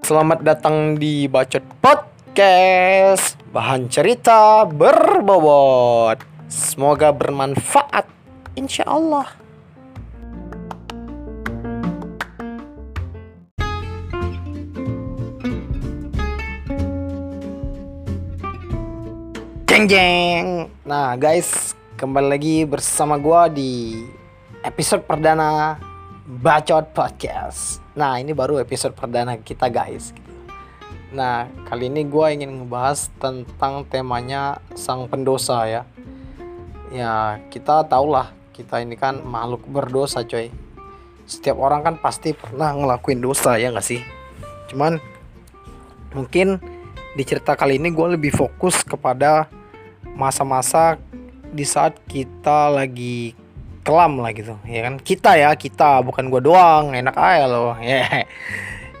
Selamat datang di Bacot Podcast. Bahan cerita berbobot. Semoga bermanfaat Insya Allah. Jeng jeng. Nah guys Kembali lagi bersama gua di Episode perdana Bacot Podcast. Nah ini baru episode perdana kita guys. Nah kali ini gua ingin ngebahas tentang temanya Sang pendosa ya. Ya kita tahulah Kita ini kan makhluk berdosa coy. Setiap orang kan pasti pernah ngelakuin dosa ya gak sih? Cuman Mungkin di cerita kali ini gue lebih fokus kepada masa-masa di saat kita lagi kelam lah gitu. Ya kan? Kita ya kita bukan gue doang enak aja loh. Ya.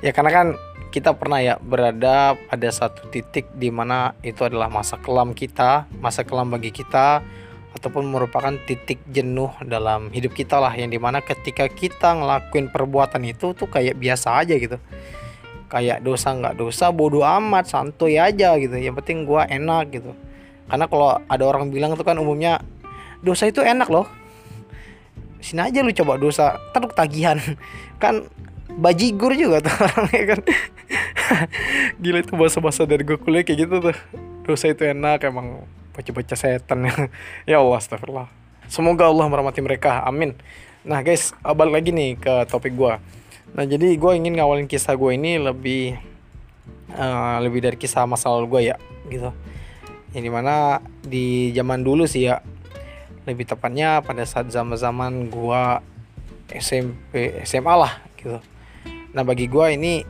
Ya karena kan kita pernah ya berada pada satu titik di mana itu adalah masa kelam kita masa kelam bagi kita ataupun merupakan titik jenuh dalam hidup kita lah yang di mana ketika kita ngelakuin perbuatan itu tuh kayak biasa aja gitu. Kayak dosa nggak dosa bodoh amat santuy aja gitu. Yang penting gua enak gitu. Karena kalau ada orang bilang tuh kan umumnya dosa itu enak loh sini aja lu coba dosa. Terus tagihan kan bajigur juga tuh orangnya kan. Gila itu bahasa-bahasa dari gue kuliah kayak gitu tuh. Dosa itu enak emang baca-baca setan. Ya Allah astagfirullah. Semoga Allah merahmati mereka. Amin. Nah guys balik lagi nih ke topik gua. Nah jadi gue ingin ngawalin kisah gue ini lebih uh, lebih dari kisah masa lalu gue ya gitu. Yang di mana di zaman dulu sih ya lebih tepatnya pada saat zaman-zaman gue SMP SMA lah gitu. Nah bagi gue ini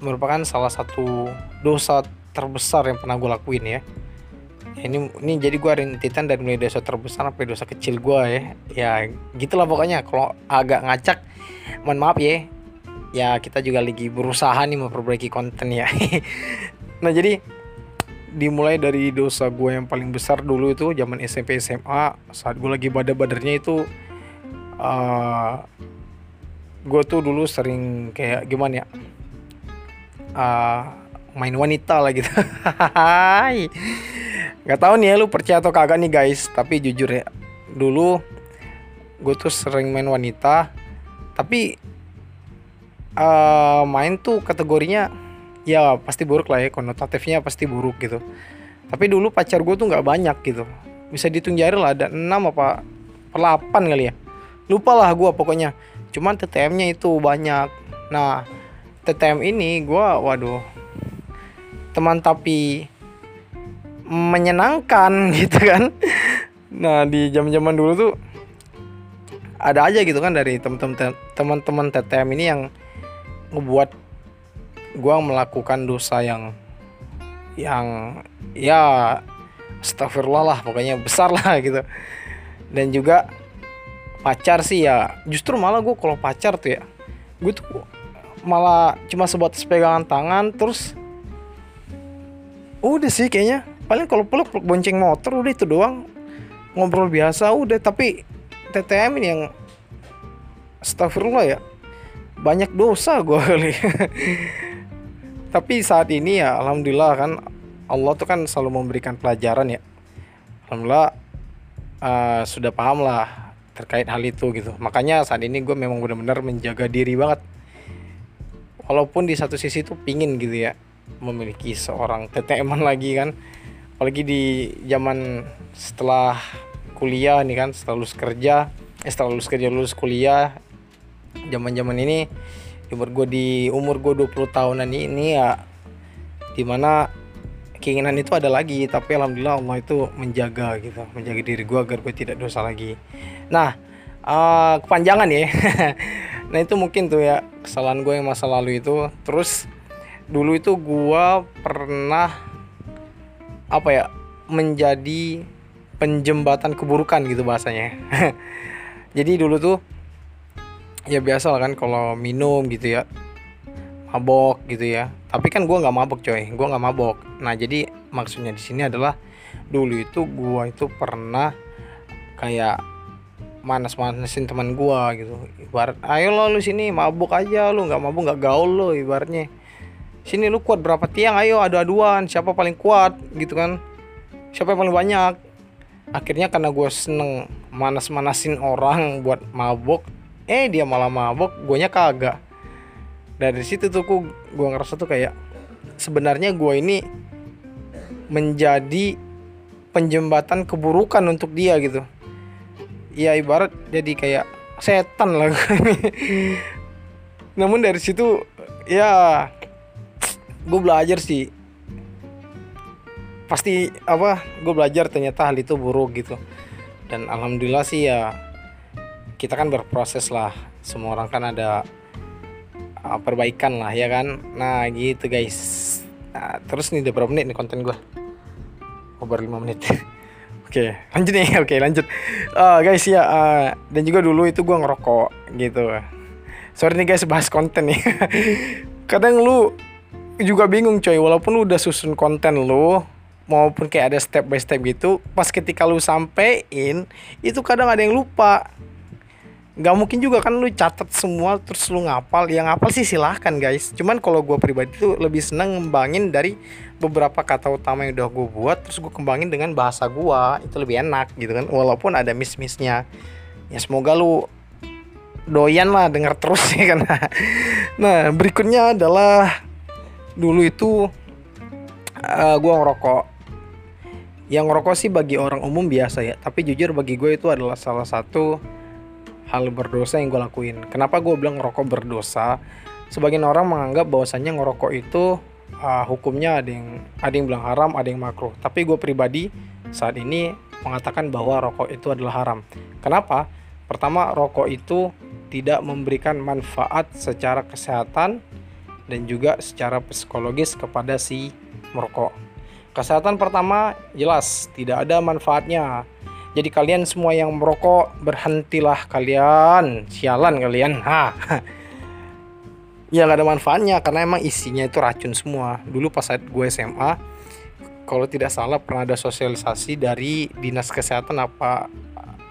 merupakan salah satu dosa terbesar yang pernah gue lakuin ya. Ini ini jadi gue rintitan dari mulai dosa terbesar sampai dosa kecil gue ya. Ya gitulah pokoknya kalau agak ngacak mohon maaf ya ya kita juga lagi berusaha nih memperbaiki konten ya nah jadi dimulai dari dosa gue yang paling besar dulu itu zaman SMP SMA saat gue lagi bader-badernya itu uh, gue tuh dulu sering kayak gimana ya uh, main wanita lah gitu. Nggak tahu nih ya lu percaya atau kagak nih guys tapi jujur ya dulu gue tuh sering main wanita tapi uh, main tuh kategorinya ya pasti buruk lah ya konotatifnya pasti buruk gitu. Tapi dulu pacar gue tuh nggak banyak gitu. Bisa dihitung jari lah ada 6 apa 8 kali ya. Lupa lah gue pokoknya. Cuman TTM-nya itu banyak. Nah TTM ini gue waduh teman tapi menyenangkan gitu kan. Nah di zaman-zaman dulu tuh ada aja gitu kan dari teman-teman teman-teman TTM ini yang ngebuat gue melakukan dosa yang yang ya astagfirullah lah pokoknya besar lah gitu. Dan juga pacar sih ya justru malah gue kalau pacar tuh ya gue tuh malah cuma sebatas pegangan tangan terus udah sih kayaknya. Paling kalau peluk peluk bonceng motor udah itu doang. Ngobrol biasa udah. Tapi TTM ini yang astagfirullah ya banyak dosa gue kali tapi saat ini ya alhamdulillah kan Allah tuh kan selalu memberikan pelajaran ya. Alhamdulillah uh, sudah paham lah terkait hal itu gitu. Makanya saat ini gue memang benar-benar menjaga diri banget. Walaupun di satu sisi tuh pingin gitu ya memiliki seorang TTM lagi kan. Apalagi di zaman setelah kuliah nih kan setelah lulus kerja eh setelah lulus kerja lulus kuliah zaman zaman ini umur gue di umur gue 20 tahunan ini ya di mana keinginan itu ada lagi tapi alhamdulillah Allah itu menjaga gitu menjaga diri gue agar gue tidak dosa lagi. Nah uh, kepanjangan ya. Nah itu mungkin tuh ya kesalahan gue yang masa lalu itu. Terus dulu itu gue pernah apa ya menjadi penjembatan keburukan gitu bahasanya. Jadi dulu tuh ya biasa lah kan kalau minum gitu ya. Mabok gitu ya. Tapi kan gue nggak mabok coy. Gue nggak mabok. Nah jadi maksudnya di sini adalah dulu itu gue itu pernah kayak manas-manasin teman gua gitu. Ibarat ayo lo lu sini mabuk aja lu nggak mabuk nggak gaul lo ibaratnya. Sini lu kuat berapa tiang? Ayo adu-aduan. Siapa paling kuat? Gitu kan. Siapa yang paling banyak? Akhirnya karena gue seneng manas-manasin orang buat mabuk eh dia malah mabuk nya kagak. Dari situ tuh gue ngerasa tuh kayak sebenarnya gue ini menjadi penjembatan keburukan untuk dia gitu. Ya ibarat jadi kayak setan lah namun dari situ ya gue belajar sih. Pasti apa gue belajar ternyata hal itu buruk gitu. Dan alhamdulillah sih ya kita kan berproses lah semua orang kan ada uh, perbaikan lah ya kan nah gitu guys nah, terus nih udah berapa menit nih konten gue oh baru 5 menit Oke, lanjut nih. Oke, lanjut. Uh, guys ya, uh, dan juga dulu itu gue ngerokok gitu. Sorry nih guys bahas konten nih. Kadang lu juga bingung coy, walaupun lu udah susun konten lu maupun kayak ada step by step gitu, pas ketika lu sampein itu kadang ada yang lupa. Gak mungkin juga kan lu catat semua terus lu ngapal. Yang ngapal sih silahkan guys. Cuman kalau gue pribadi tuh lebih seneng ngembangin dari beberapa kata utama yang udah gue buat terus gue kembangin dengan bahasa gue itu lebih enak gitu kan. Walaupun ada miss-missnya. Ya semoga lu doyan lah denger terus ya kan. Nah berikutnya adalah dulu itu uh, gue ngerokok. Yang ngerokok sih bagi orang umum biasa ya. Tapi jujur bagi gue itu adalah salah satu hal berdosa yang gue lakuin kenapa gue bilang ngerokok berdosa sebagian orang menganggap bahwasannya ngerokok itu uh, hukumnya ada yang ada yang bilang haram, ada yang makruh. Tapi gue pribadi saat ini mengatakan bahwa rokok itu adalah haram. Kenapa? Pertama, rokok itu tidak memberikan manfaat secara kesehatan dan juga secara psikologis kepada si merokok. Kesehatan pertama jelas tidak ada manfaatnya. Jadi kalian semua yang merokok berhentilah kalian, sialan kalian. Ha. ya nggak ada manfaatnya karena emang isinya itu racun semua dulu pas saat gue SMA kalau tidak salah pernah ada sosialisasi dari dinas kesehatan apa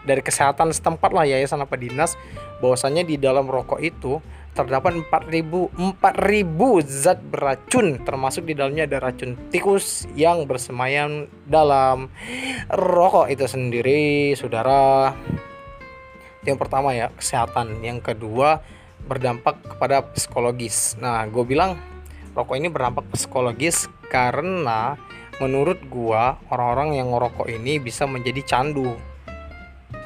dari kesehatan setempat lah yayasan apa dinas bahwasanya di dalam rokok itu terdapat 4000 4000 zat beracun termasuk di dalamnya ada racun tikus yang bersemayam dalam rokok itu sendiri saudara yang pertama ya kesehatan yang kedua berdampak kepada psikologis. Nah, gue bilang rokok ini berdampak psikologis karena menurut gue orang-orang yang ngerokok ini bisa menjadi candu.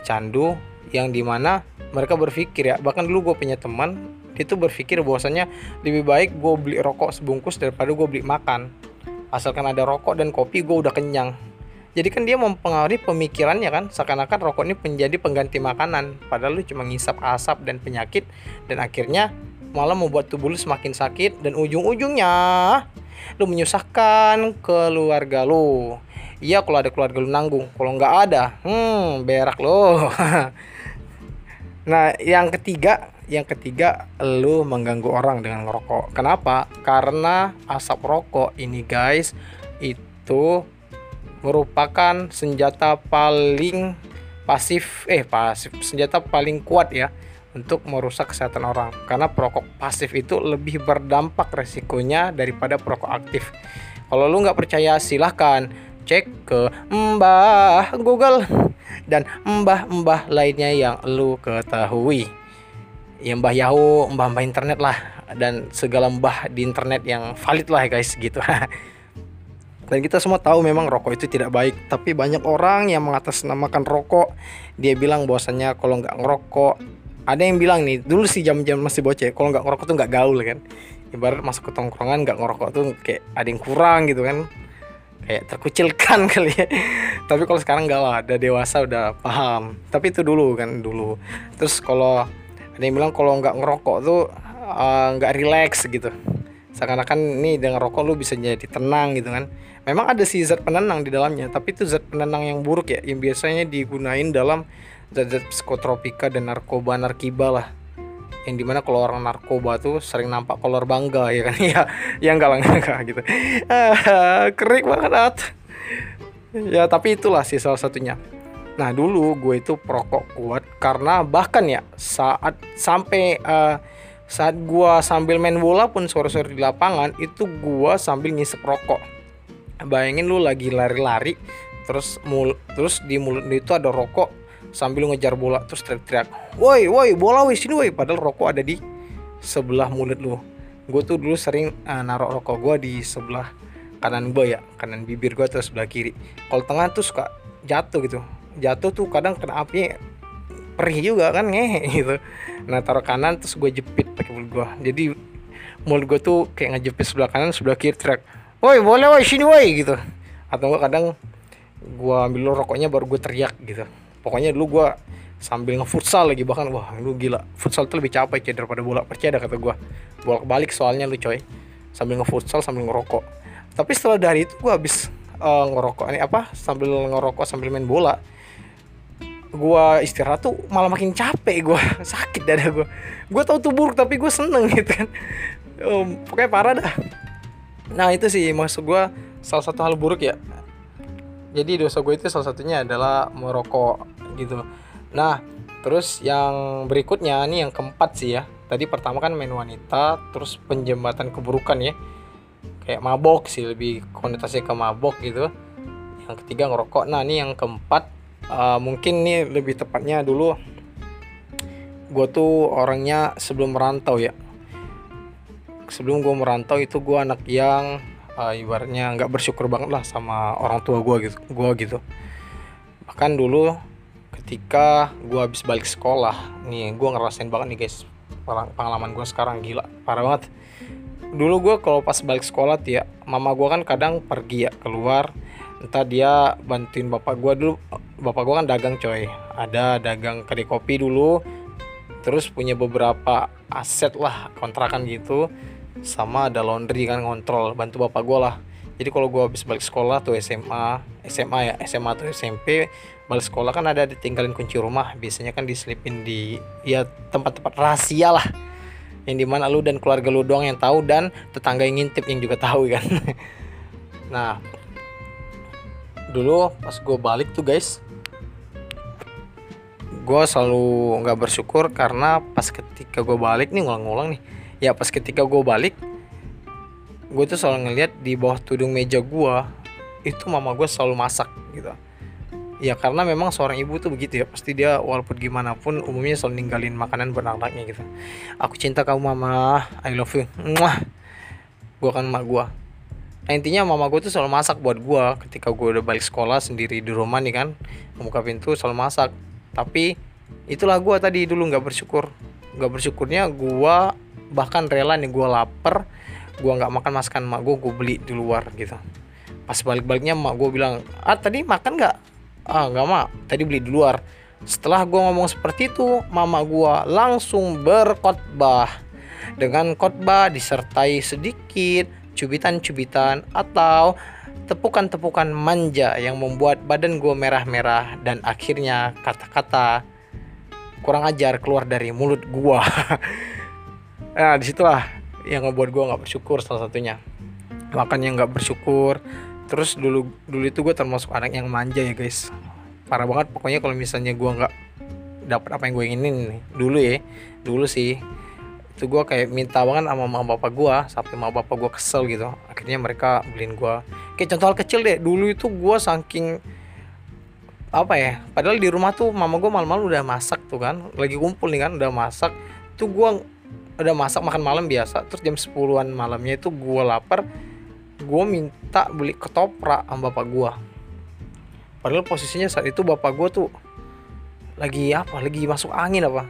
Candu yang di mana mereka berpikir ya, bahkan dulu gue punya teman itu berpikir bahwasanya lebih baik gue beli rokok sebungkus daripada gue beli makan. Asalkan ada rokok dan kopi gue udah kenyang. Jadi kan dia mempengaruhi pemikirannya kan seakan-akan rokok ini menjadi pengganti makanan. Padahal lu cuma ngisap asap dan penyakit dan akhirnya malah membuat tubuh lu semakin sakit dan ujung-ujungnya lu menyusahkan keluarga lu. Iya kalau ada keluarga lu nanggung kalau nggak ada hmm berak lo nah yang ketiga yang ketiga lu mengganggu orang dengan ngerokok. Kenapa? Karena asap rokok ini guys itu merupakan senjata paling pasif eh pasif senjata paling kuat ya untuk merusak kesehatan orang. Karena perokok pasif itu lebih berdampak resikonya daripada perokok aktif. Kalau lu nggak percaya silahkan cek ke mbah Google dan mbah-mbah lainnya yang lu ketahui ya mbah Yahoo mbah-mbah internet lah dan segala mbah di internet yang valid lah guys gitu Dan kita semua tahu memang rokok itu tidak baik, tapi banyak orang yang mengatasnamakan rokok. Dia bilang bahwasannya kalau nggak ngerokok, ada yang bilang nih, dulu sih jam-jam masih bocah, kalau nggak ngerokok tuh nggak gaul kan. Ibarat masuk ke tongkrongan nggak ngerokok tuh kayak ada yang kurang gitu kan. Kayak terkucilkan kali ya. tapi kalau sekarang nggak lah, ada dewasa udah paham. Tapi itu dulu kan dulu. Terus kalau ada yang bilang kalau nggak ngerokok tuh eh, nggak uh, relax gitu. Seakan-akan nih dengan rokok lu bisa jadi tenang gitu kan. Memang ada sih zat penenang di dalamnya tapi itu zat penenang yang buruk ya yang biasanya digunain dalam zat-zat psikotropika dan narkoba narkiba lah. Yang di mana kalau orang narkoba tuh sering nampak kolor bangga ya kan? Ya yang enggak lah enggak gitu. Ah, kerik banget. Ya tapi itulah sih salah satunya Nah dulu gue itu perokok kuat karena bahkan ya saat sampai uh, saat gue sambil main bola pun sore-sore di lapangan itu gue sambil ngisep rokok. Bayangin lu lagi lari-lari terus mul terus di mulut itu ada rokok sambil ngejar bola terus teriak-teriak, woi woi bola woi sini woi padahal rokok ada di sebelah mulut lu. Gue tuh dulu sering uh, naruh rokok gue di sebelah kanan gue ya kanan bibir gue terus sebelah kiri. Kalau tengah tuh suka jatuh gitu jatuh tuh kadang kena api perih juga kan ngehe gitu. Nah taruh kanan terus gue jepit pakai mulut gue jadi mulut gue tuh kayak ngejepit sebelah kanan sebelah kiri track woi boleh woi sini woi gitu. Atau enggak kadang gue ambil rokoknya baru gue teriak gitu. Pokoknya dulu gue sambil ngefutsal lagi bahkan wah lu gila futsal tuh lebih capek ya daripada bola. Percaya kata gue bolak balik soalnya lu coy. Sambil ngefutsal sambil ngerokok. Tapi setelah dari itu gue habis uh, ngerokok ini apa sambil ngerokok sambil main bola gua istirahat tuh malah makin capek gua sakit dada gua. Gua tahu tuh buruk tapi gua seneng gitu kan. Um, pokoknya parah dah. Nah itu sih maksud gua salah satu hal buruk ya. Jadi dosa gue itu salah satunya adalah merokok gitu. Nah terus yang berikutnya nih yang keempat sih ya. Tadi pertama kan main wanita terus penjembatan keburukan ya. Kayak mabok sih lebih konotasinya ke mabok gitu. Yang ketiga ngerokok. Nah ini yang keempat uh, mungkin nih lebih tepatnya dulu gue tuh orangnya sebelum merantau ya. Sebelum gue merantau itu gue anak yang uh, ibaratnya nggak bersyukur banget lah sama orang tua gue gitu gue gitu. Bahkan dulu ketika gue habis balik sekolah nih gue ngerasain banget nih guys pengalaman gue sekarang gila parah banget. Dulu gue kalau pas balik sekolah ya mama gue kan kadang pergi ya keluar entah dia bantuin bapak gua dulu. Bapak gua kan dagang coy. Ada dagang kedai kopi dulu. Terus punya beberapa aset lah kontrakan gitu. Sama ada laundry kan ngontrol. Bantu bapak gua lah. Jadi kalau gua habis balik sekolah tuh SMA SMA ya SMA atau SMP balik sekolah kan ada ditinggalin kunci rumah. Biasanya kan diselipin di ya tempat-tempat rahasia lah. Yang di mana lu dan keluarga lu doang yang tahu dan tetangga yang ngintip yang juga tahu kan. Nah dulu pas gue balik tuh guys gue selalu nggak bersyukur karena pas ketika gue balik nih ngulang-ngulang nih ya pas ketika gue balik gue tuh selalu ngeliat di bawah tudung meja gue itu mama gue selalu masak gitu. Ya karena memang seorang ibu tuh begitu ya pasti dia walaupun gimana pun umumnya selalu ninggalin makanan buat gitu. Aku cinta kamu mama. I love you. Gue kan mak gue nah, intinya mama gue tuh selalu masak buat gue ketika gue udah balik sekolah sendiri di rumah nih kan membuka pintu selalu masak. Tapi itulah gue tadi dulu nggak bersyukur. Nggak bersyukurnya gue bahkan rela nih gue lapar gue nggak makan masakan mak gue gue beli di luar gitu. Pas balik-baliknya mak gue bilang ah tadi makan nggak? Ah nggak mak. Tadi beli di luar. Setelah gue ngomong seperti itu mama gue langsung berkhotbah. Dengan khotbah disertai sedikit cubitan-cubitan atau tepukan-tepukan manja yang membuat badan gue merah-merah dan akhirnya kata-kata kurang ajar keluar dari mulut gue. nah di situlah yang ngebuat gue nggak bersyukur salah satunya. Makanya nggak bersyukur. Terus dulu dulu itu gue termasuk anak yang manja ya guys. Parah banget pokoknya kalau misalnya gue nggak dapat apa yang gue inginin dulu ya dulu sih itu gue kayak minta banget sama mama bapak gue sampai mama bapak gue kesel gitu. Akhirnya mereka beliin gue kayak contoh hal kecil deh dulu itu gue saking apa ya padahal di rumah tuh mama gue malam-malam udah masak tuh kan lagi kumpul nih kan udah masak. Tuh gue udah masak makan malam biasa terus jam 10-an malamnya itu gue lapar gue minta beli ketoprak sama bapak gue padahal posisinya saat itu bapak gue tuh lagi apa lagi masuk angin apa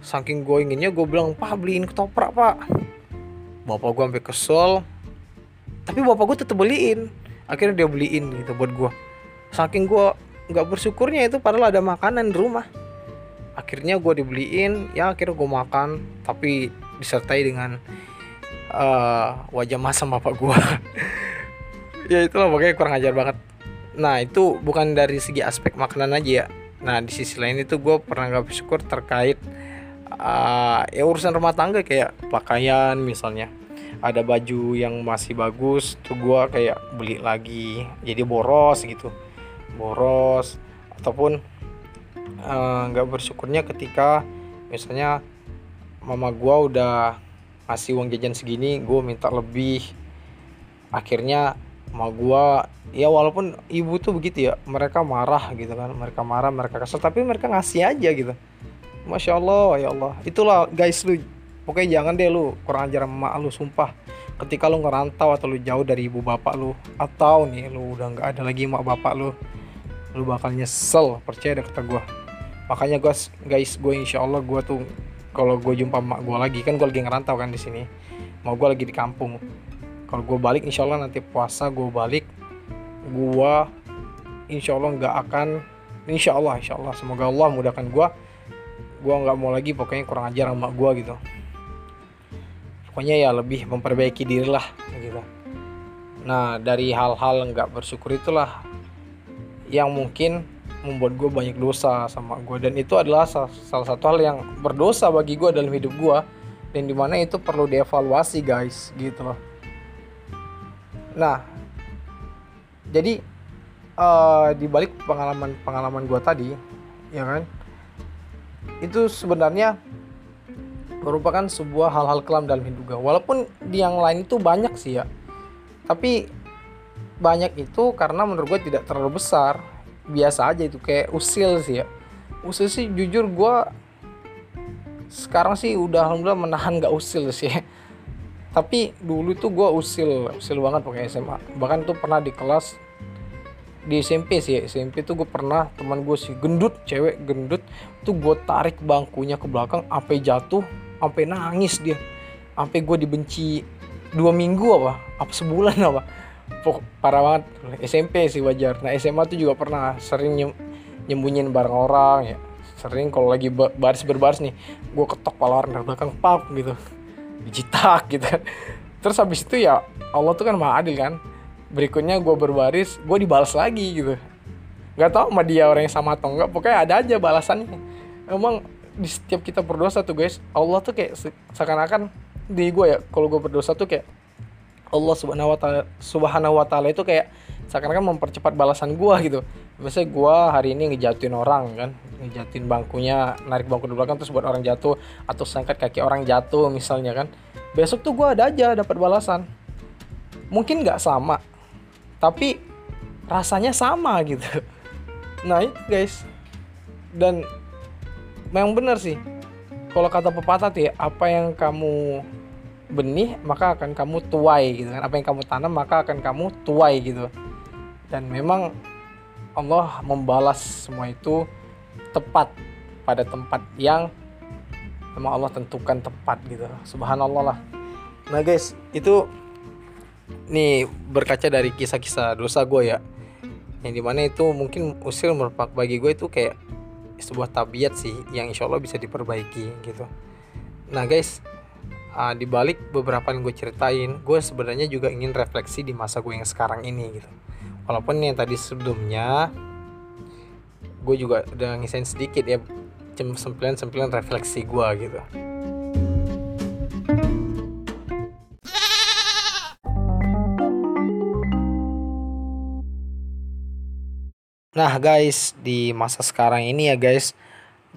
saking gue inginnya gue bilang pak beliin ketoprak pak. Bapak gue sampai kesel. Tapi bapak gue tetep beliin. Akhirnya dia beliin gitu buat gue saking gue nggak bersyukurnya itu padahal ada makanan di rumah. Akhirnya gue dibeliin ya akhirnya gue makan. Tapi disertai dengan uh, wajah masam bapak gue ya itulah pokoknya kurang ajar banget. Nah itu bukan dari segi aspek makanan aja ya. Nah di sisi lain itu gue pernah gak bersyukur terkait uh, ya urusan rumah tangga kayak pakaian misalnya. Ada baju yang masih bagus tuh gue kayak beli lagi. Jadi boros gitu. Boros. Ataupun eh, nggak uh, bersyukurnya ketika misalnya mama gue udah ngasih uang jajan segini gue minta lebih. Akhirnya sama gue ya walaupun ibu tuh begitu ya mereka marah gitu kan. Mereka marah mereka kesel tapi mereka ngasih aja gitu masya allah ya allah. Itulah guys lu pokoknya jangan deh lu kurang ajar sama lu sumpah. Ketika lu ngerantau atau lu jauh dari ibu bapak lu atau nih lu udah nggak ada lagi mak bapak lu lu bakal nyesel percaya deh kata gue makanya guys guys gue insya allah gue tuh kalau gue jumpa mak gue lagi kan gue lagi ngerantau kan di sini mau gue lagi di kampung. Kalau gue balik insya Allah nanti puasa gue balik gue insya Allah nggak akan insya Allah insya Allah semoga Allah mudahkan gue gue nggak mau lagi pokoknya kurang ajar sama gue gitu. Pokoknya ya lebih memperbaiki diri lah gitu. Nah dari hal-hal nggak bersyukur itulah yang mungkin membuat gue banyak dosa sama gue dan itu adalah salah, satu hal yang berdosa bagi gue dalam hidup gue dan di mana itu perlu dievaluasi guys gitu loh. Nah, jadi uh, di balik pengalaman-pengalaman gue tadi, ya kan, itu sebenarnya merupakan sebuah hal-hal kelam dalam hidup gue. Walaupun di yang lain itu banyak sih ya, tapi banyak itu karena menurut gue tidak terlalu besar, biasa aja itu kayak usil sih ya. Usil sih jujur gue sekarang sih udah alhamdulillah menahan gak usil sih tapi dulu tuh gue usil usil banget pakai SMA bahkan tuh pernah di kelas di SMP sih. SMP tuh gue pernah teman gue sih gendut cewek gendut tuh gue tarik bangkunya ke belakang sampai jatuh sampai nangis dia. Sampai gue dibenci dua minggu apa apa sebulan apa. Parah banget. SMP sih wajar. Nah SMA tuh juga pernah sering nyem, nyembunyiin bareng orang ya. Sering kalau lagi baris berbaris nih gue ketok pala orang dari belakang pap gitu. Dijitak gitu. Terus habis itu ya Allah tuh kan maha adil kan berikutnya gue berbaris gue dibalas lagi gitu. Nggak tau sama dia orang yang sama atau enggak pokoknya ada aja balasannya. Emang di setiap kita berdosa tuh guys Allah tuh kayak seakan-akan di gue ya kalau gue berdosa tuh kayak Allah subhanahu wa taala subhanahu wa taala itu kayak seakan-akan mempercepat balasan gue gitu. Biasanya gue hari ini ngejatuhin orang kan. Ngejatuhin bangkunya narik bangku di belakang terus buat orang jatuh atau sangkat kaki orang jatuh misalnya kan. Besok tuh gue ada aja dapat balasan. Mungkin nggak sama tapi rasanya sama gitu. Nah itu guys. Dan memang benar sih. Kalau kata pepatah tuh ya apa yang kamu benih maka akan kamu tuai gitu kan. Apa yang kamu tanam maka akan kamu tuai gitu. Dan memang Allah membalas semua itu tepat pada tempat yang memang Allah tentukan tepat gitu. Subhanallah lah. Nah guys itu nih berkaca dari kisah-kisah dosa gue ya. Yang di mana itu mungkin usil merupakan bagi gue itu kayak sebuah tabiat sih yang insya Allah bisa diperbaiki gitu. Nah guys uh, di balik beberapa yang gue ceritain gue sebenarnya juga ingin refleksi di masa gue yang sekarang ini gitu. Walaupun yang tadi sebelumnya gue juga udah ngisain sedikit ya sempilan-sempilan refleksi gue gitu Nah guys di masa sekarang ini ya guys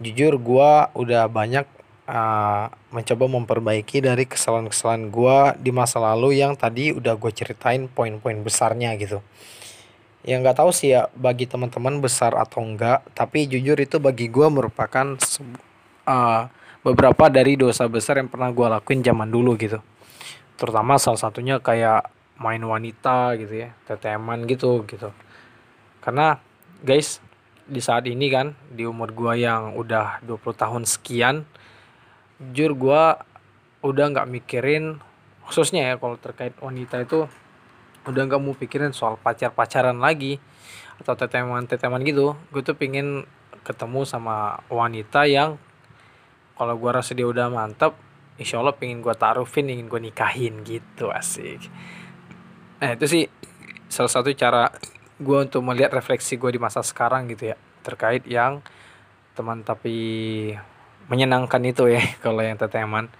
Jujur gue udah banyak uh, mencoba memperbaiki dari kesalahan-kesalahan gue di masa lalu yang tadi udah gue ceritain poin-poin besarnya gitu. Yang nggak tahu sih ya bagi teman-teman besar atau enggak tapi jujur itu bagi gue merupakan uh, beberapa dari dosa besar yang pernah gue lakuin zaman dulu gitu. Terutama salah satunya kayak main wanita gitu ya teteman gitu gitu. Karena guys di saat ini kan di umur gue yang udah 20 tahun sekian jujur gue udah nggak mikirin khususnya ya kalau terkait wanita itu udah nggak mau pikirin soal pacar pacaran lagi atau teteman teteman gitu. Gue tuh pingin ketemu sama wanita yang kalau gue rasa dia udah mantap insya Allah pingin gue taruhin ingin gue nikahin gitu asik. Nah itu sih salah satu cara gue untuk melihat refleksi gue di masa sekarang gitu ya terkait yang teman tapi menyenangkan itu ya kalau yang teteman.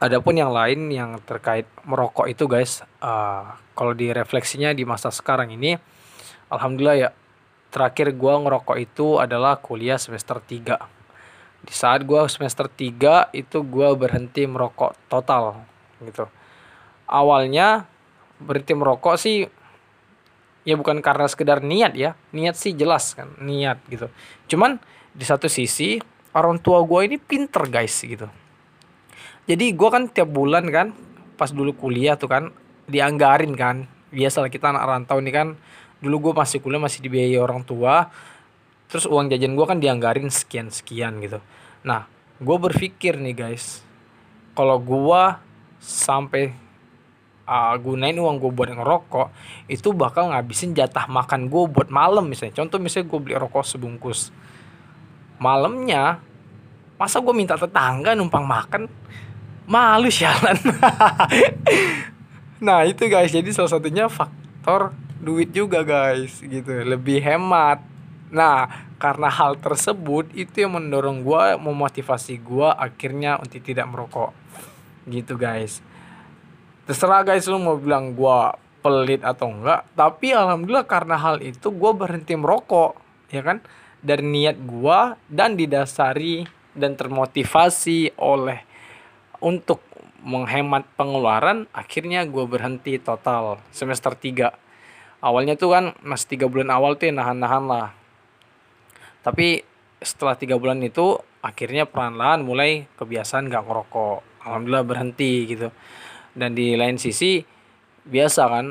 Adapun yang lain yang terkait merokok itu guys, uh, kalau di refleksinya di masa sekarang ini, alhamdulillah ya, terakhir gue ngerokok itu adalah kuliah semester 3 di saat gue semester 3 itu gue berhenti merokok total gitu. Awalnya berhenti merokok sih ya bukan karena sekedar niat ya. Niat sih jelas kan niat gitu. Cuman di satu sisi orang tua gue ini pinter guys gitu. Jadi gue kan tiap bulan kan pas dulu kuliah tuh kan dianggarin kan. Biasalah kita anak rantau nih kan dulu gue masih kuliah masih dibiayai orang tua terus uang jajan gue kan dianggarin sekian sekian gitu. Nah gue berpikir nih guys kalau gue sampai uh, gunain uang gue buat ngerokok itu bakal ngabisin jatah makan gue buat malam misalnya. Contoh misalnya gue beli rokok sebungkus. Malamnya masa gue minta tetangga numpang makan? Malu sialan. Nah itu guys jadi salah satunya faktor duit juga guys gitu. Lebih hemat. Nah karena hal tersebut itu yang mendorong gue memotivasi gue akhirnya untuk tidak merokok. Gitu guys terserah guys lu mau bilang gua pelit atau enggak tapi alhamdulillah karena hal itu gua berhenti merokok ya kan? Dari niat gua dan didasari dan termotivasi oleh untuk menghemat pengeluaran akhirnya gue berhenti total semester 3 awalnya tuh kan masih tiga bulan awal tuh ya nahan-nahan lah. Tapi setelah tiga bulan itu akhirnya pelan-pelan mulai kebiasaan gak ngerokok. Alhamdulillah berhenti gitu dan di lain sisi biasa kan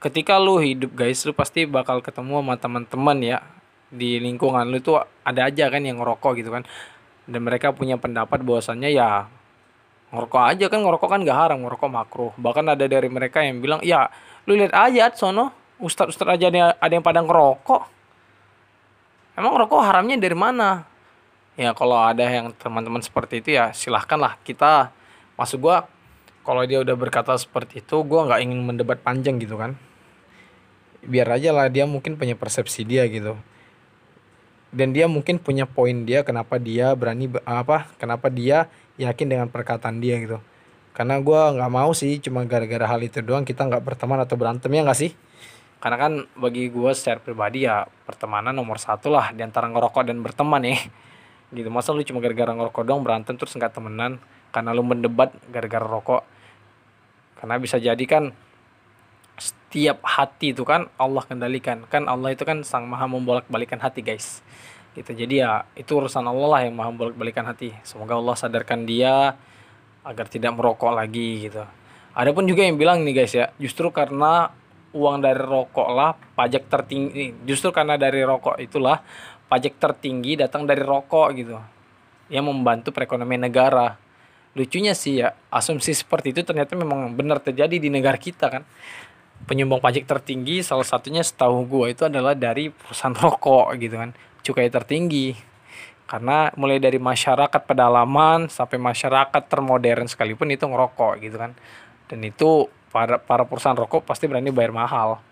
ketika lu hidup guys lu pasti bakal ketemu sama teman-teman ya di lingkungan lu tuh ada aja kan yang ngerokok gitu kan. Dan mereka punya pendapat bahwasannya ya ngerokok aja kan ngerokok kan gak haram ngerokok makruh. Bahkan ada dari mereka yang bilang ya lu lihat aja sono ustadz ustadz aja ada, ada yang pada ngerokok. Emang ngerokok haramnya dari mana? Ya kalau ada yang teman-teman seperti itu ya silahkan lah kita masuk gua kalau dia udah berkata seperti itu gue nggak ingin mendebat panjang gitu kan. Biar aja lah dia mungkin punya persepsi dia gitu. Dan dia mungkin punya poin dia kenapa dia berani apa kenapa dia yakin dengan perkataan dia gitu. Karena gue nggak mau sih cuma gara-gara hal itu doang kita nggak berteman atau berantem ya nggak sih? Karena kan bagi gue secara pribadi ya pertemanan nomor satu lah di antara ngerokok dan berteman ya. Gitu masa lu cuma gara-gara ngerokok doang berantem terus nggak temenan karena lu mendebat gara-gara rokok. Karena bisa jadi kan setiap hati itu kan Allah kendalikan. Kan Allah itu kan sang maha membolak-balikan hati guys. Gitu. Jadi ya itu urusan Allah lah yang maha membolak-balikan hati. Semoga Allah sadarkan dia agar tidak merokok lagi gitu. Ada pun juga yang bilang nih guys ya justru karena uang dari rokok lah pajak tertinggi justru karena dari rokok itulah pajak tertinggi datang dari rokok gitu. Yang membantu perekonomian negara lucunya sih ya asumsi seperti itu ternyata memang benar terjadi di negara kita kan. Penyumbang pajak tertinggi salah satunya setahu gue itu adalah dari perusahaan rokok gitu kan. Cukai tertinggi. Karena mulai dari masyarakat pedalaman sampai masyarakat termodern sekalipun itu ngerokok gitu kan. Dan itu para para perusahaan rokok pasti berani bayar mahal.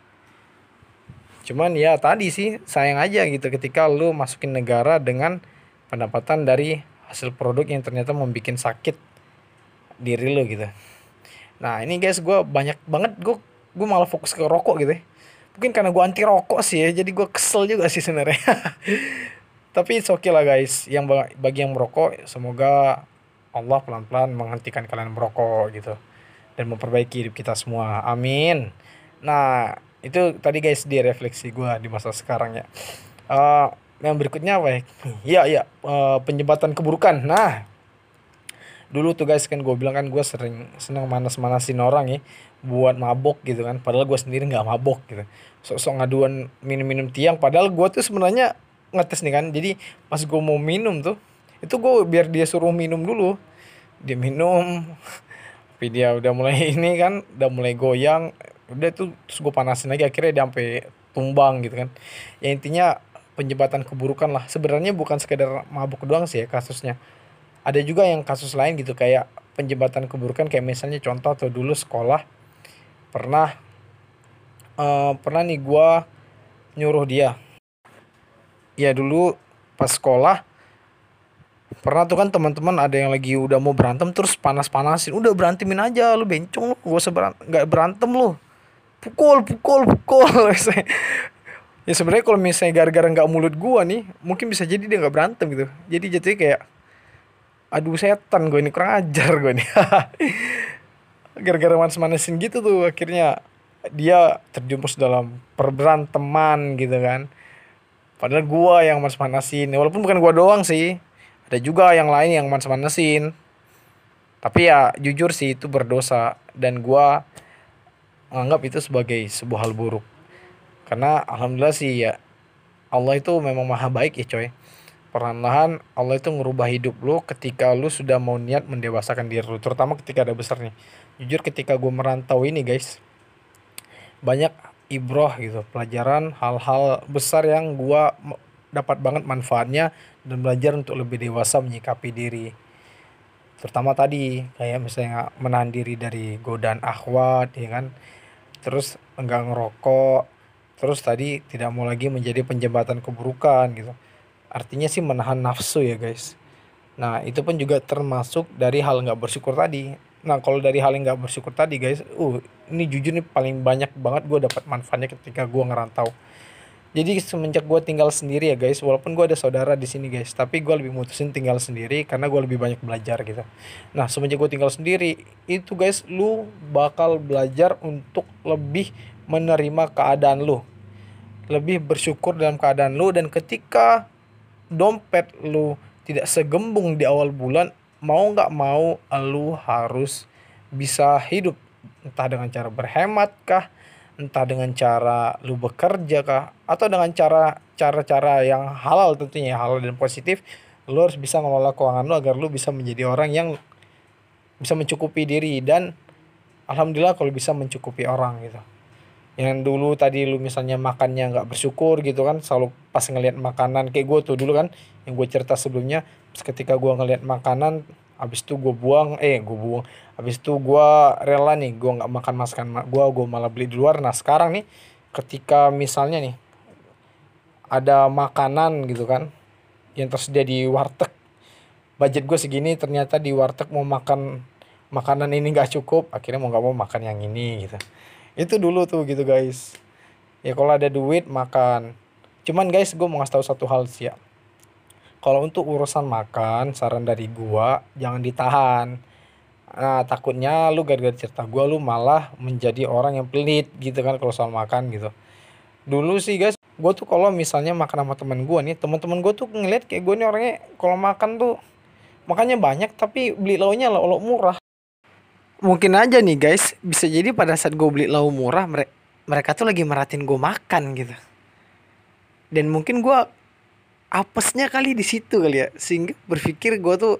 Cuman ya tadi sih sayang aja gitu ketika lu masukin negara dengan pendapatan dari hasil produk yang ternyata membuat sakit diri lo gitu. Nah ini guys gue banyak banget gue gue malah fokus ke rokok gitu ya. mungkin karena gue anti rokok sih ya jadi gue kesel juga sih sebenarnya. Tapi it's okay lah guys yang bagi yang merokok semoga Allah pelan-pelan menghentikan kalian merokok gitu. Dan memperbaiki hidup kita semua amin. Nah itu tadi guys di refleksi gue di masa sekarang ya. Uh, yang berikutnya apa ya? Iya iya. Uh, penyebatan keburukan. Nah dulu tuh guys kan gue bilang kan gue sering seneng manas-manasin orang ya buat mabok gitu kan. Padahal gue sendiri nggak mabok gitu. Sok-sok ngaduan minum-minum tiang. Padahal gue tuh sebenarnya ngetes nih kan. Jadi pas gue mau minum tuh itu gue biar dia suruh minum dulu. Dia minum tapi dia udah mulai ini kan udah mulai goyang. Udah tuh terus gue panasin lagi. Akhirnya dia sampai tumbang gitu kan. Ya intinya penyebatan keburukan lah. Sebenarnya bukan sekedar mabuk doang sih ya kasusnya. Ada juga yang kasus lain gitu kayak penjembatan keburukan kayak misalnya contoh atau dulu sekolah pernah uh, pernah nih gue nyuruh dia. Ya dulu pas sekolah pernah tuh kan teman-teman ada yang lagi udah mau berantem terus panas-panasin udah berantemin aja lu bencong lu gak usah berantem, gak berantem lu. Pukul pukul pukul ya sebenarnya kalau misalnya gara-gara nggak mulut gua nih mungkin bisa jadi dia nggak berantem gitu. Jadi jatuhnya kayak aduh setan gue ini kurang ajar gue nih. Gara-gara manas-manasin gitu tuh akhirnya dia terjumus dalam perberanteman gitu kan. Padahal gua yang manas-manasin walaupun bukan gua doang sih ada juga yang lain yang manas-manasin. Tapi ya jujur sih itu berdosa. Dan gua menganggap itu sebagai sebuah hal buruk karena alhamdulillah sih ya Allah itu memang maha baik ya coy. Perlahan-lahan Allah itu ngerubah hidup lu ketika lu sudah mau niat mendewasakan diri lu terutama ketika ada besar nih. Jujur ketika gue merantau ini guys banyak ibroh gitu pelajaran hal-hal besar yang gue dapat banget manfaatnya dan belajar untuk lebih dewasa menyikapi diri. Terutama tadi kayak misalnya menahan diri dari godaan akhwat ya kan. Terus enggak ngerokok terus tadi tidak mau lagi menjadi penjembatan keburukan gitu. Artinya sih menahan nafsu ya guys. Nah itu pun juga termasuk dari hal nggak bersyukur tadi. Nah kalau dari hal yang nggak bersyukur tadi guys uh ini jujur nih paling banyak banget gue dapat manfaatnya ketika gue ngerantau. Jadi semenjak gue tinggal sendiri ya guys walaupun gue ada saudara di sini guys tapi gue lebih mutusin tinggal sendiri karena gue lebih banyak belajar gitu. Nah semenjak gue tinggal sendiri itu guys lu bakal belajar untuk lebih menerima keadaan lu. Lebih bersyukur dalam keadaan lu dan ketika dompet lu tidak segembung di awal bulan mau nggak mau lu harus bisa hidup. Entah dengan cara berhemat kah entah dengan cara lu bekerja kah atau dengan cara cara-cara yang halal tentunya halal dan positif lu harus bisa mengelola keuangan lu agar lu bisa menjadi orang yang bisa mencukupi diri dan alhamdulillah kalau bisa mencukupi orang gitu yang dulu tadi lu misalnya makannya nggak bersyukur gitu kan selalu pas ngelihat makanan kayak gue tuh dulu kan yang gue cerita sebelumnya ketika gue ngelihat makanan habis itu gue buang eh gue buang habis itu gue rela nih gue nggak makan masakan gue gue malah beli di luar. Nah sekarang nih ketika misalnya nih ada makanan gitu kan yang tersedia di warteg budget gue segini ternyata di warteg mau makan makanan ini nggak cukup akhirnya mau nggak mau makan yang ini gitu itu dulu tuh gitu guys. Ya kalau ada duit makan. Cuman guys gue mau ngasih tahu satu hal sih ya. Kalau untuk urusan makan saran dari gua jangan ditahan. Nah takutnya lu gara-gara cerita gua lu malah menjadi orang yang pelit gitu kan kalau soal makan gitu. Dulu sih guys gua tuh kalau misalnya makan sama temen gua nih teman-teman gua tuh ngeliat kayak gua nih orangnya kalau makan tuh makannya banyak tapi beli lauknya lauk murah mungkin aja nih guys. Bisa jadi pada saat gue beli lauk murah mereka mereka tuh lagi meratin gue makan gitu. Dan mungkin gue apesnya kali di situ kali ya. Sehingga berpikir gue tuh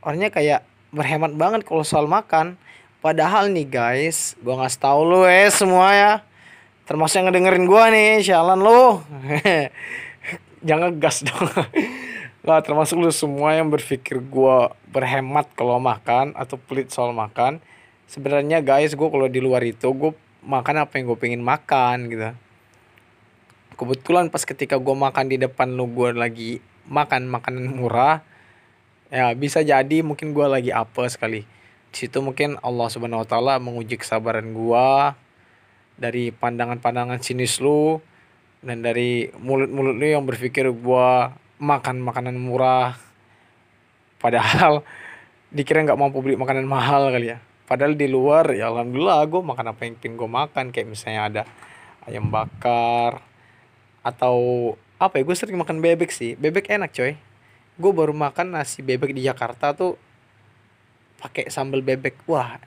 orangnya kayak berhemat banget kalau soal makan. Padahal nih guys gue ngasih tau lo eh semua ya. Termasuk yang ngedengerin gue nih sialan lo jangan gas dong Lah termasuk lu semua yang berpikir gue berhemat kalau makan atau pelit soal makan. Sebenarnya guys gue kalau di luar itu gue makan apa yang gue pengen makan gitu. Kebetulan pas ketika gue makan di depan lu gue lagi makan makanan murah. Ya bisa jadi mungkin gue lagi apa sekali. Situ mungkin Allah subhanahu wa ta'ala menguji kesabaran gue. Dari pandangan-pandangan sinis lu. Dan dari mulut-mulut lu yang berpikir gue makan makanan murah padahal dikira nggak mampu beli makanan mahal kali ya. Padahal di luar ya alhamdulillah gue makan apa yang pin gue makan. Kayak misalnya ada ayam bakar atau apa ya gue sering makan bebek sih. Bebek enak coy. Gue baru makan nasi bebek di Jakarta tuh pakai sambal bebek. Wah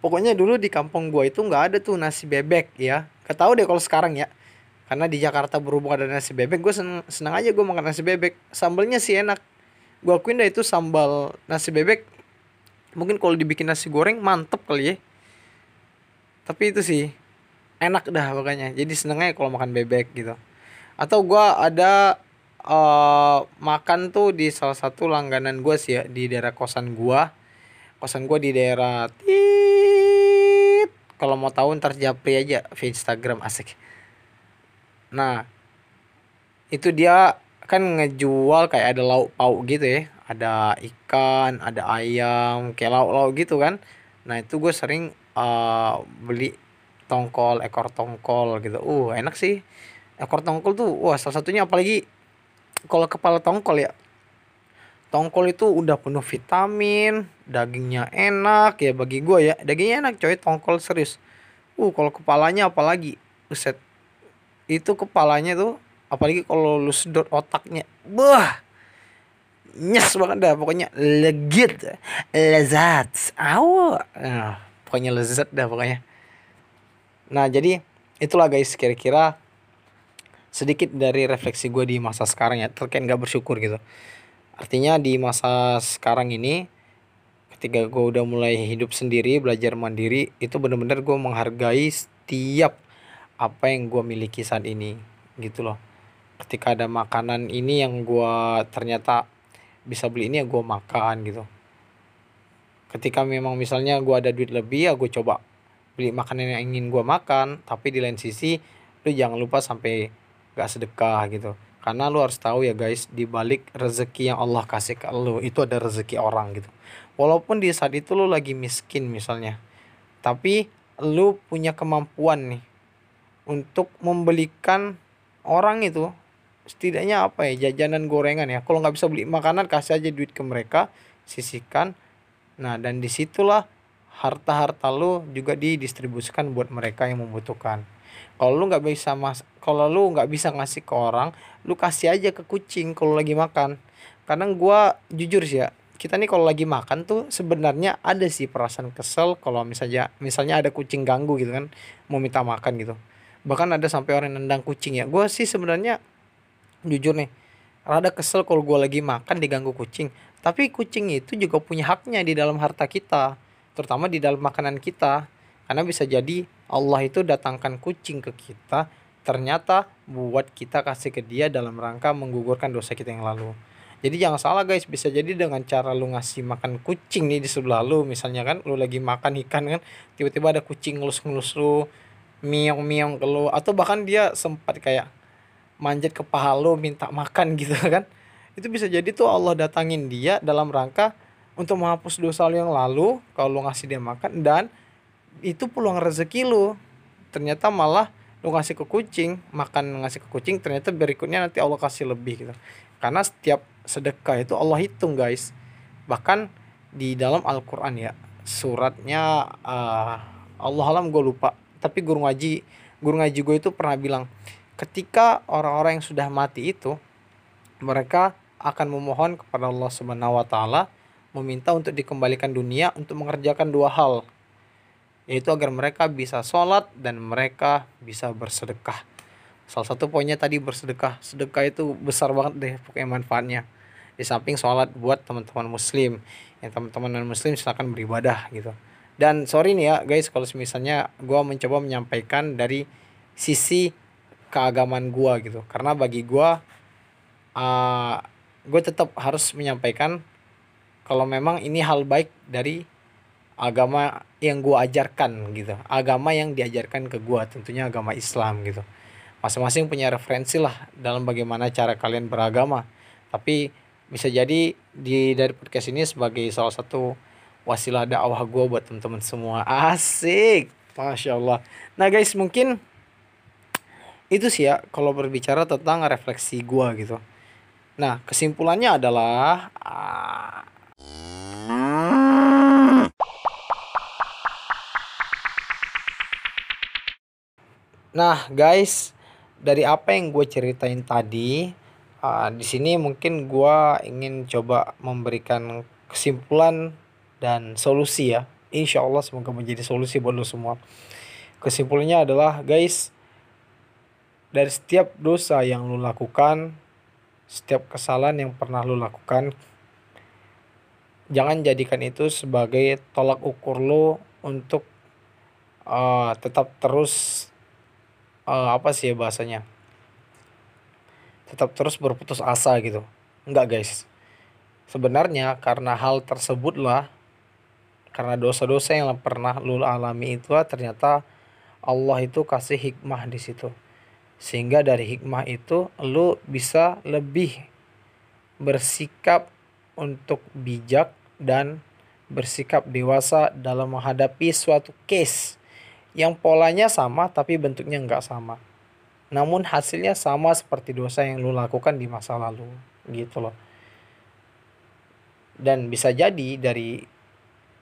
pokoknya dulu di kampung gue itu nggak ada tuh nasi bebek ya. Ketau deh kalau sekarang ya karena di Jakarta berhubung ada nasi bebek gue seneng, seneng aja gue makan nasi bebek. Sambalnya sih enak. Gue akuin dah itu sambal nasi bebek. Mungkin kalau dibikin nasi goreng mantep kali ya. Tapi itu sih enak dah pokoknya. Jadi senengnya kalau makan bebek gitu. Atau gue ada uh, makan tuh di salah satu langganan gue sih ya di daerah kosan gue kosan gue di daerah tit. Kalau mau tahu ntar japri aja di Instagram asik Nah, itu dia kan ngejual kayak ada lauk pauk gitu ya. Ada ikan, ada ayam, kayak lauk-lauk gitu kan. Nah, itu gue sering uh, beli tongkol, ekor tongkol gitu. Uh, enak sih. ekor tongkol tuh wah salah satunya apalagi kalau kepala tongkol ya tongkol itu udah penuh vitamin dagingnya enak ya bagi gue ya dagingnya enak coy tongkol serius uh kalau kepalanya apalagi buset itu kepalanya tuh apalagi kalau lu sedot otaknya. Wah nyes banget dah pokoknya legit lezat. Aw nah, pokoknya lezat dah pokoknya. Nah jadi itulah guys kira-kira sedikit dari refleksi gue di masa sekarang ya. Terkait nggak bersyukur gitu. Artinya di masa sekarang ini ketika gue udah mulai hidup sendiri belajar mandiri itu bener-bener gue menghargai setiap apa yang gue miliki saat ini gitu loh. Ketika ada makanan ini yang gue ternyata bisa beli ini ya gue makan gitu. Ketika memang misalnya gue ada duit lebih ya gue coba beli makanan yang ingin gue makan tapi di lain sisi lu jangan lupa sampai gak sedekah gitu. Karena lu harus tahu ya guys di balik rezeki yang Allah kasih ke lu itu ada rezeki orang gitu. Walaupun di saat itu lu lagi miskin misalnya tapi lu punya kemampuan nih untuk membelikan orang itu setidaknya apa ya jajanan gorengan ya. Kalau nggak bisa beli makanan kasih aja duit ke mereka sisihkan. Nah dan di situlah harta-harta lu juga didistribusikan buat mereka yang membutuhkan. Kalau lu nggak bisa mas kalau lu nggak bisa ngasih ke orang lu kasih aja ke kucing kalau lagi makan. Karena gua jujur sih ya kita nih kalau lagi makan tuh sebenarnya ada sih perasaan kesel kalau misalnya misalnya ada kucing ganggu gitu kan mau minta makan gitu bahkan ada sampai orang nendang kucing ya. Gue sih sebenarnya jujur nih rada kesel kalau gue lagi makan diganggu kucing. Tapi kucing itu juga punya haknya di dalam harta kita terutama di dalam makanan kita. Karena bisa jadi Allah itu datangkan kucing ke kita ternyata buat kita kasih ke dia dalam rangka menggugurkan dosa kita yang lalu. Jadi jangan salah guys. Bisa jadi dengan cara lu ngasih makan kucing nih di sebelah lu misalnya kan lu lagi makan ikan kan tiba-tiba ada kucing ngelus-ngelus lu miong-miong ke lu. Atau bahkan dia sempat kayak manjat ke paha lu minta makan gitu kan. Itu bisa jadi tuh Allah datangin dia dalam rangka untuk menghapus dosa lu yang lalu kalau lu ngasih dia makan dan itu peluang rezeki lu. Ternyata malah lu ngasih ke kucing makan ngasih ke kucing ternyata berikutnya nanti Allah kasih lebih gitu. Karena setiap sedekah itu Allah hitung guys. Bahkan di dalam Al-Quran ya suratnya uh, Allah alam gue lupa tapi guru ngaji guru ngaji gue itu pernah bilang ketika orang-orang yang sudah mati itu mereka akan memohon kepada Allah Subhanahu wa taala meminta untuk dikembalikan dunia untuk mengerjakan dua hal yaitu agar mereka bisa sholat dan mereka bisa bersedekah. Salah satu poinnya tadi bersedekah. Sedekah itu besar banget deh pokoknya manfaatnya. Di samping sholat buat teman-teman muslim. Yang teman-teman non muslim silakan beribadah gitu dan sorry nih ya guys kalau misalnya gue mencoba menyampaikan dari sisi keagamaan gue gitu. Karena bagi gue uh, gue tetap harus menyampaikan kalau memang ini hal baik dari agama yang gue ajarkan gitu. Agama yang diajarkan ke gue tentunya agama Islam gitu. Masing-masing punya referensi lah dalam bagaimana cara kalian beragama. Tapi bisa jadi di dari podcast ini sebagai salah satu wasilah dakwah gue buat teman-teman semua. Asik. Masya Allah. Nah guys mungkin itu sih ya kalau berbicara tentang refleksi gue gitu. Nah kesimpulannya adalah ah, Nah, guys, dari apa yang gue ceritain tadi, uh, di sini mungkin gue ingin coba memberikan kesimpulan dan solusi ya. Insya Allah semoga menjadi solusi buat lo semua. Kesimpulannya adalah, guys, dari setiap dosa yang lo lakukan, setiap kesalahan yang pernah lo lakukan, jangan jadikan itu sebagai tolak ukur lo untuk uh, tetap terus uh, apa sih ya bahasanya tetap terus berputus asa gitu enggak guys sebenarnya karena hal tersebut lah karena dosa-dosa yang pernah lu alami itu lah, ternyata Allah itu kasih hikmah di situ sehingga dari hikmah itu lu bisa lebih bersikap untuk bijak dan bersikap dewasa dalam menghadapi suatu case yang polanya sama tapi bentuknya nggak sama. namun hasilnya sama seperti dosa yang lu lakukan di masa lalu gitu loh dan bisa jadi dari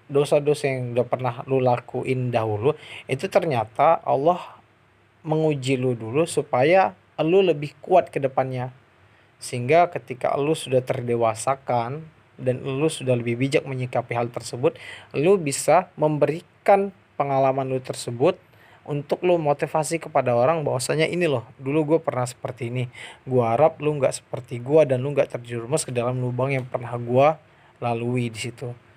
dosa-dosa yang udah pernah lu lakuin dahulu itu ternyata Allah menguji lu dulu supaya lu lebih kuat ke depannya. Sehingga ketika lu sudah terdewasakan dan lu sudah lebih bijak menyikapi hal tersebut lu bisa memberikan pengalaman lu tersebut untuk lu motivasi kepada orang bahwasanya ini loh dulu gue pernah seperti ini. Gue harap lu nggak seperti gue dan lu nggak terjerumus ke dalam lubang yang pernah gue lalui di situ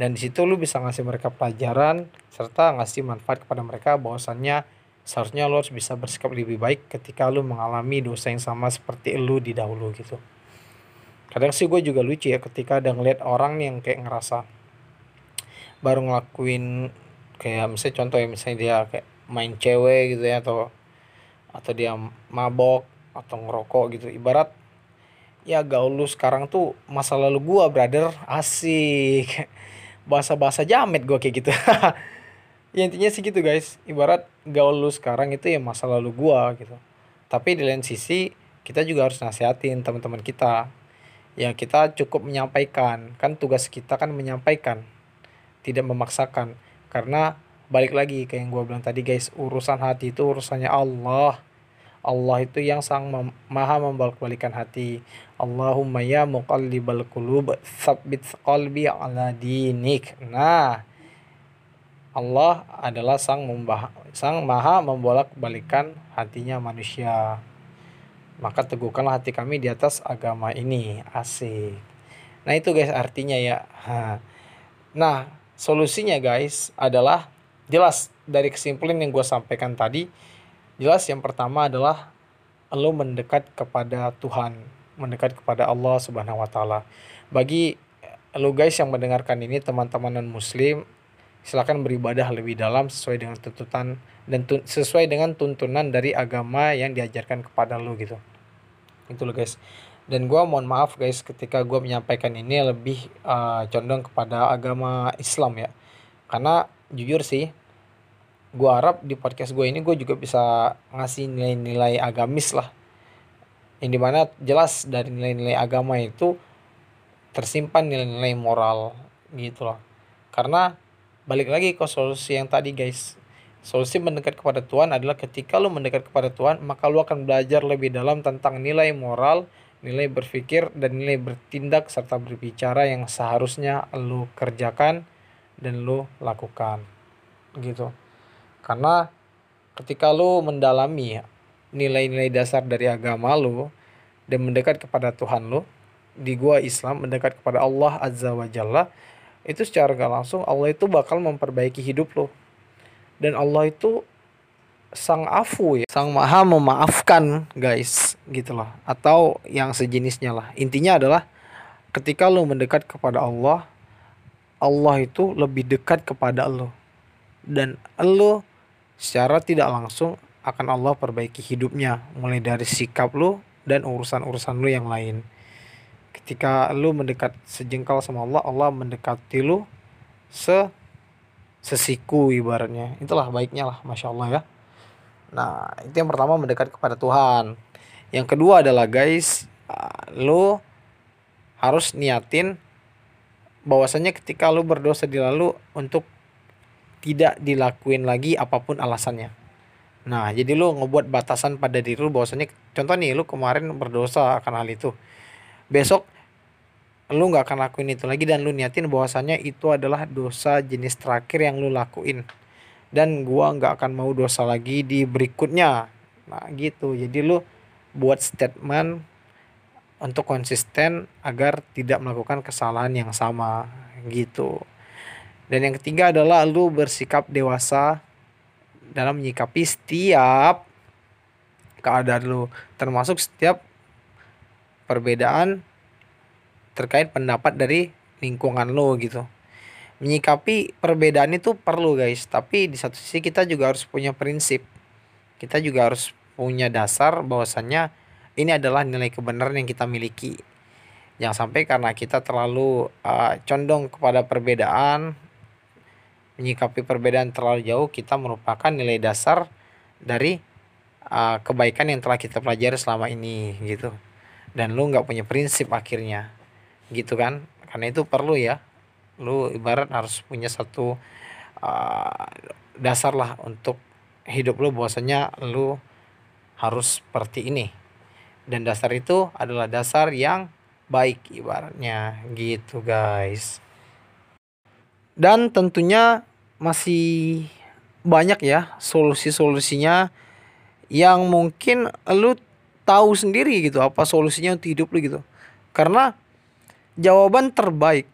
dan di situ lu bisa ngasih mereka pelajaran serta ngasih manfaat kepada mereka bahwasannya seharusnya lu harus bisa bersikap lebih baik ketika lu mengalami dosa yang sama seperti lu di dahulu gitu. Kadang sih gue juga lucu ya ketika ada ngeliat orang nih yang kayak ngerasa baru ngelakuin kayak misalnya contoh ya misalnya dia kayak main cewek gitu ya atau atau dia mabok atau ngerokok gitu. Ibarat ya gaul lu sekarang tuh masa lalu gua brother. Asik bahasa-bahasa jamet gua kayak gitu. Ya intinya sih gitu guys. Ibarat gaul lu sekarang itu ya masa lalu gua gitu. Tapi di lain sisi kita juga harus nasihatin teman-teman kita. Ya kita cukup menyampaikan. Kan tugas kita kan menyampaikan tidak memaksakan. Karena balik lagi kayak yang gue bilang tadi guys urusan hati itu urusannya Allah Allah itu yang sang mem maha membolak-balikan hati. Allahumma ya muqallibal qulub tsabbit qalbi ala dinik. Nah Allah adalah sang membah sang maha membolak-balikan hatinya manusia. Maka teguhkanlah hati kami di atas agama ini. Asik. Nah itu guys artinya ya. Nah solusinya guys adalah jelas dari kesimpulan yang gue sampaikan tadi jelas yang pertama adalah lo mendekat kepada Tuhan mendekat kepada Allah Subhanahu Wa Taala. Bagi lo guys yang mendengarkan ini teman-teman non Muslim silakan beribadah lebih dalam sesuai dengan tuntutan dan tun sesuai dengan tuntunan dari agama yang diajarkan kepada lo gitu. Itu lo guys. Dan gue mohon maaf guys ketika gue menyampaikan ini lebih uh, condong kepada agama Islam ya. Karena jujur sih gue harap di podcast gue ini gue juga bisa ngasih nilai-nilai agamis lah. Yang di mana jelas dari nilai-nilai agama itu tersimpan nilai-nilai moral gitu loh. Karena balik lagi ke solusi yang tadi guys. Solusi mendekat kepada Tuhan adalah ketika lo mendekat kepada Tuhan maka lo akan belajar lebih dalam tentang nilai moral nilai berpikir dan nilai bertindak serta berbicara yang seharusnya lo kerjakan dan lo lakukan. Gitu karena ketika lu mendalami nilai-nilai dasar dari agama lu dan mendekat kepada Tuhan lu di gua Islam mendekat kepada Allah Azza wa Jalla itu secara gak langsung Allah itu bakal memperbaiki hidup lo dan Allah itu sang afu ya sang maha memaafkan guys gitu loh atau yang sejenisnya lah. Intinya adalah ketika lo mendekat kepada Allah Allah itu lebih dekat kepada lo dan lo secara tidak langsung akan Allah perbaiki hidupnya mulai dari sikap lu dan urusan-urusan lu yang lain. Ketika lu mendekat sejengkal sama Allah Allah mendekati lu se sesiku ibaratnya. Itulah baiknya lah masya Allah ya. Nah itu yang pertama mendekat kepada Tuhan. Yang kedua adalah guys ah, lu harus niatin bahwasanya ketika lu berdosa di lalu untuk tidak dilakuin lagi apa pun alasannya. Nah, jadi lu ngebuat batasan pada diri lu bahwasanya contoh nih lu kemarin berdosa akan hal itu. Besok lu nggak akan lakuin itu lagi dan lu niatin bahwasanya itu adalah dosa jenis terakhir yang lu lakuin. Dan gua nggak akan mau dosa lagi di berikutnya. Nah, gitu. Jadi lu buat statement untuk konsisten agar tidak melakukan kesalahan yang sama gitu. Dan yang ketiga adalah lu bersikap dewasa dalam menyikapi setiap keadaan lu, termasuk setiap perbedaan terkait pendapat dari lingkungan lu gitu. Menyikapi perbedaan itu perlu guys, tapi di satu sisi kita juga harus punya prinsip. Kita juga harus punya dasar bahwasannya ini adalah nilai kebenaran yang kita miliki. Jangan sampai karena kita terlalu uh, condong kepada perbedaan menyikapi perbedaan terlalu jauh kita merupakan nilai dasar dari uh, kebaikan yang telah kita pelajari selama ini gitu. Dan lu nggak punya prinsip akhirnya gitu kan? Karena itu perlu ya. Lu ibarat harus punya satu uh, dasar lah untuk hidup lu bahwasanya lu harus seperti ini. Dan dasar itu adalah dasar yang baik ibaratnya gitu guys. Dan tentunya masih banyak ya solusi-solusinya yang mungkin lu tahu sendiri gitu apa solusinya untuk hidup lu gitu. Karena jawaban terbaik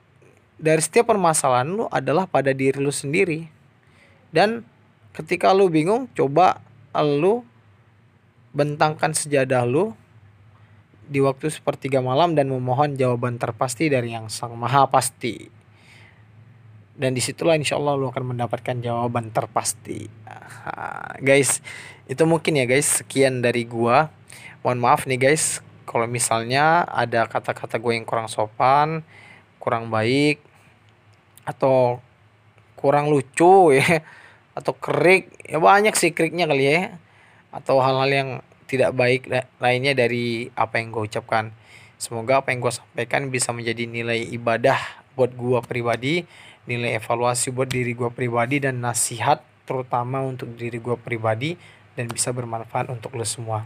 dari setiap permasalahan lu adalah pada diri lu sendiri. Dan ketika lu bingung coba lu bentangkan sejadah lu di waktu sepertiga malam dan memohon jawaban terpasti dari yang sang maha pasti dan di situlah insya Allah lu akan mendapatkan jawaban terpasti. Guys itu mungkin ya guys. Sekian dari gua. Mohon maaf nih guys. Kalau misalnya ada kata-kata gue yang kurang sopan kurang baik atau kurang lucu ya atau kerik ya banyak sih keriknya kali ya atau hal-hal yang tidak baik lainnya dari apa yang gue ucapkan. Semoga apa yang gue sampaikan bisa menjadi nilai ibadah buat gue pribadi nilai evaluasi buat diri gue pribadi dan nasihat terutama untuk diri gue pribadi dan bisa bermanfaat untuk lo semua.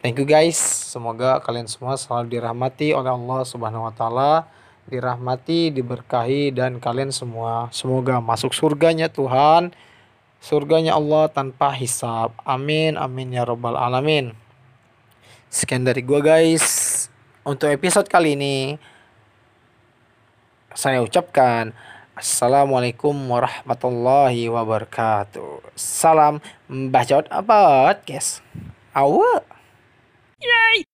Thank you guys. Semoga kalian semua selalu dirahmati oleh Allah Subhanahu wa taala, dirahmati, diberkahi dan kalian semua semoga masuk surganya Tuhan. Surganya Allah tanpa hisab. Amin amin ya robbal alamin. Sekian dari gua guys. Untuk episode kali ini saya ucapkan Assalamualaikum warahmatullahi wabarakatuh. Salam bacot guys? Awak. Yay!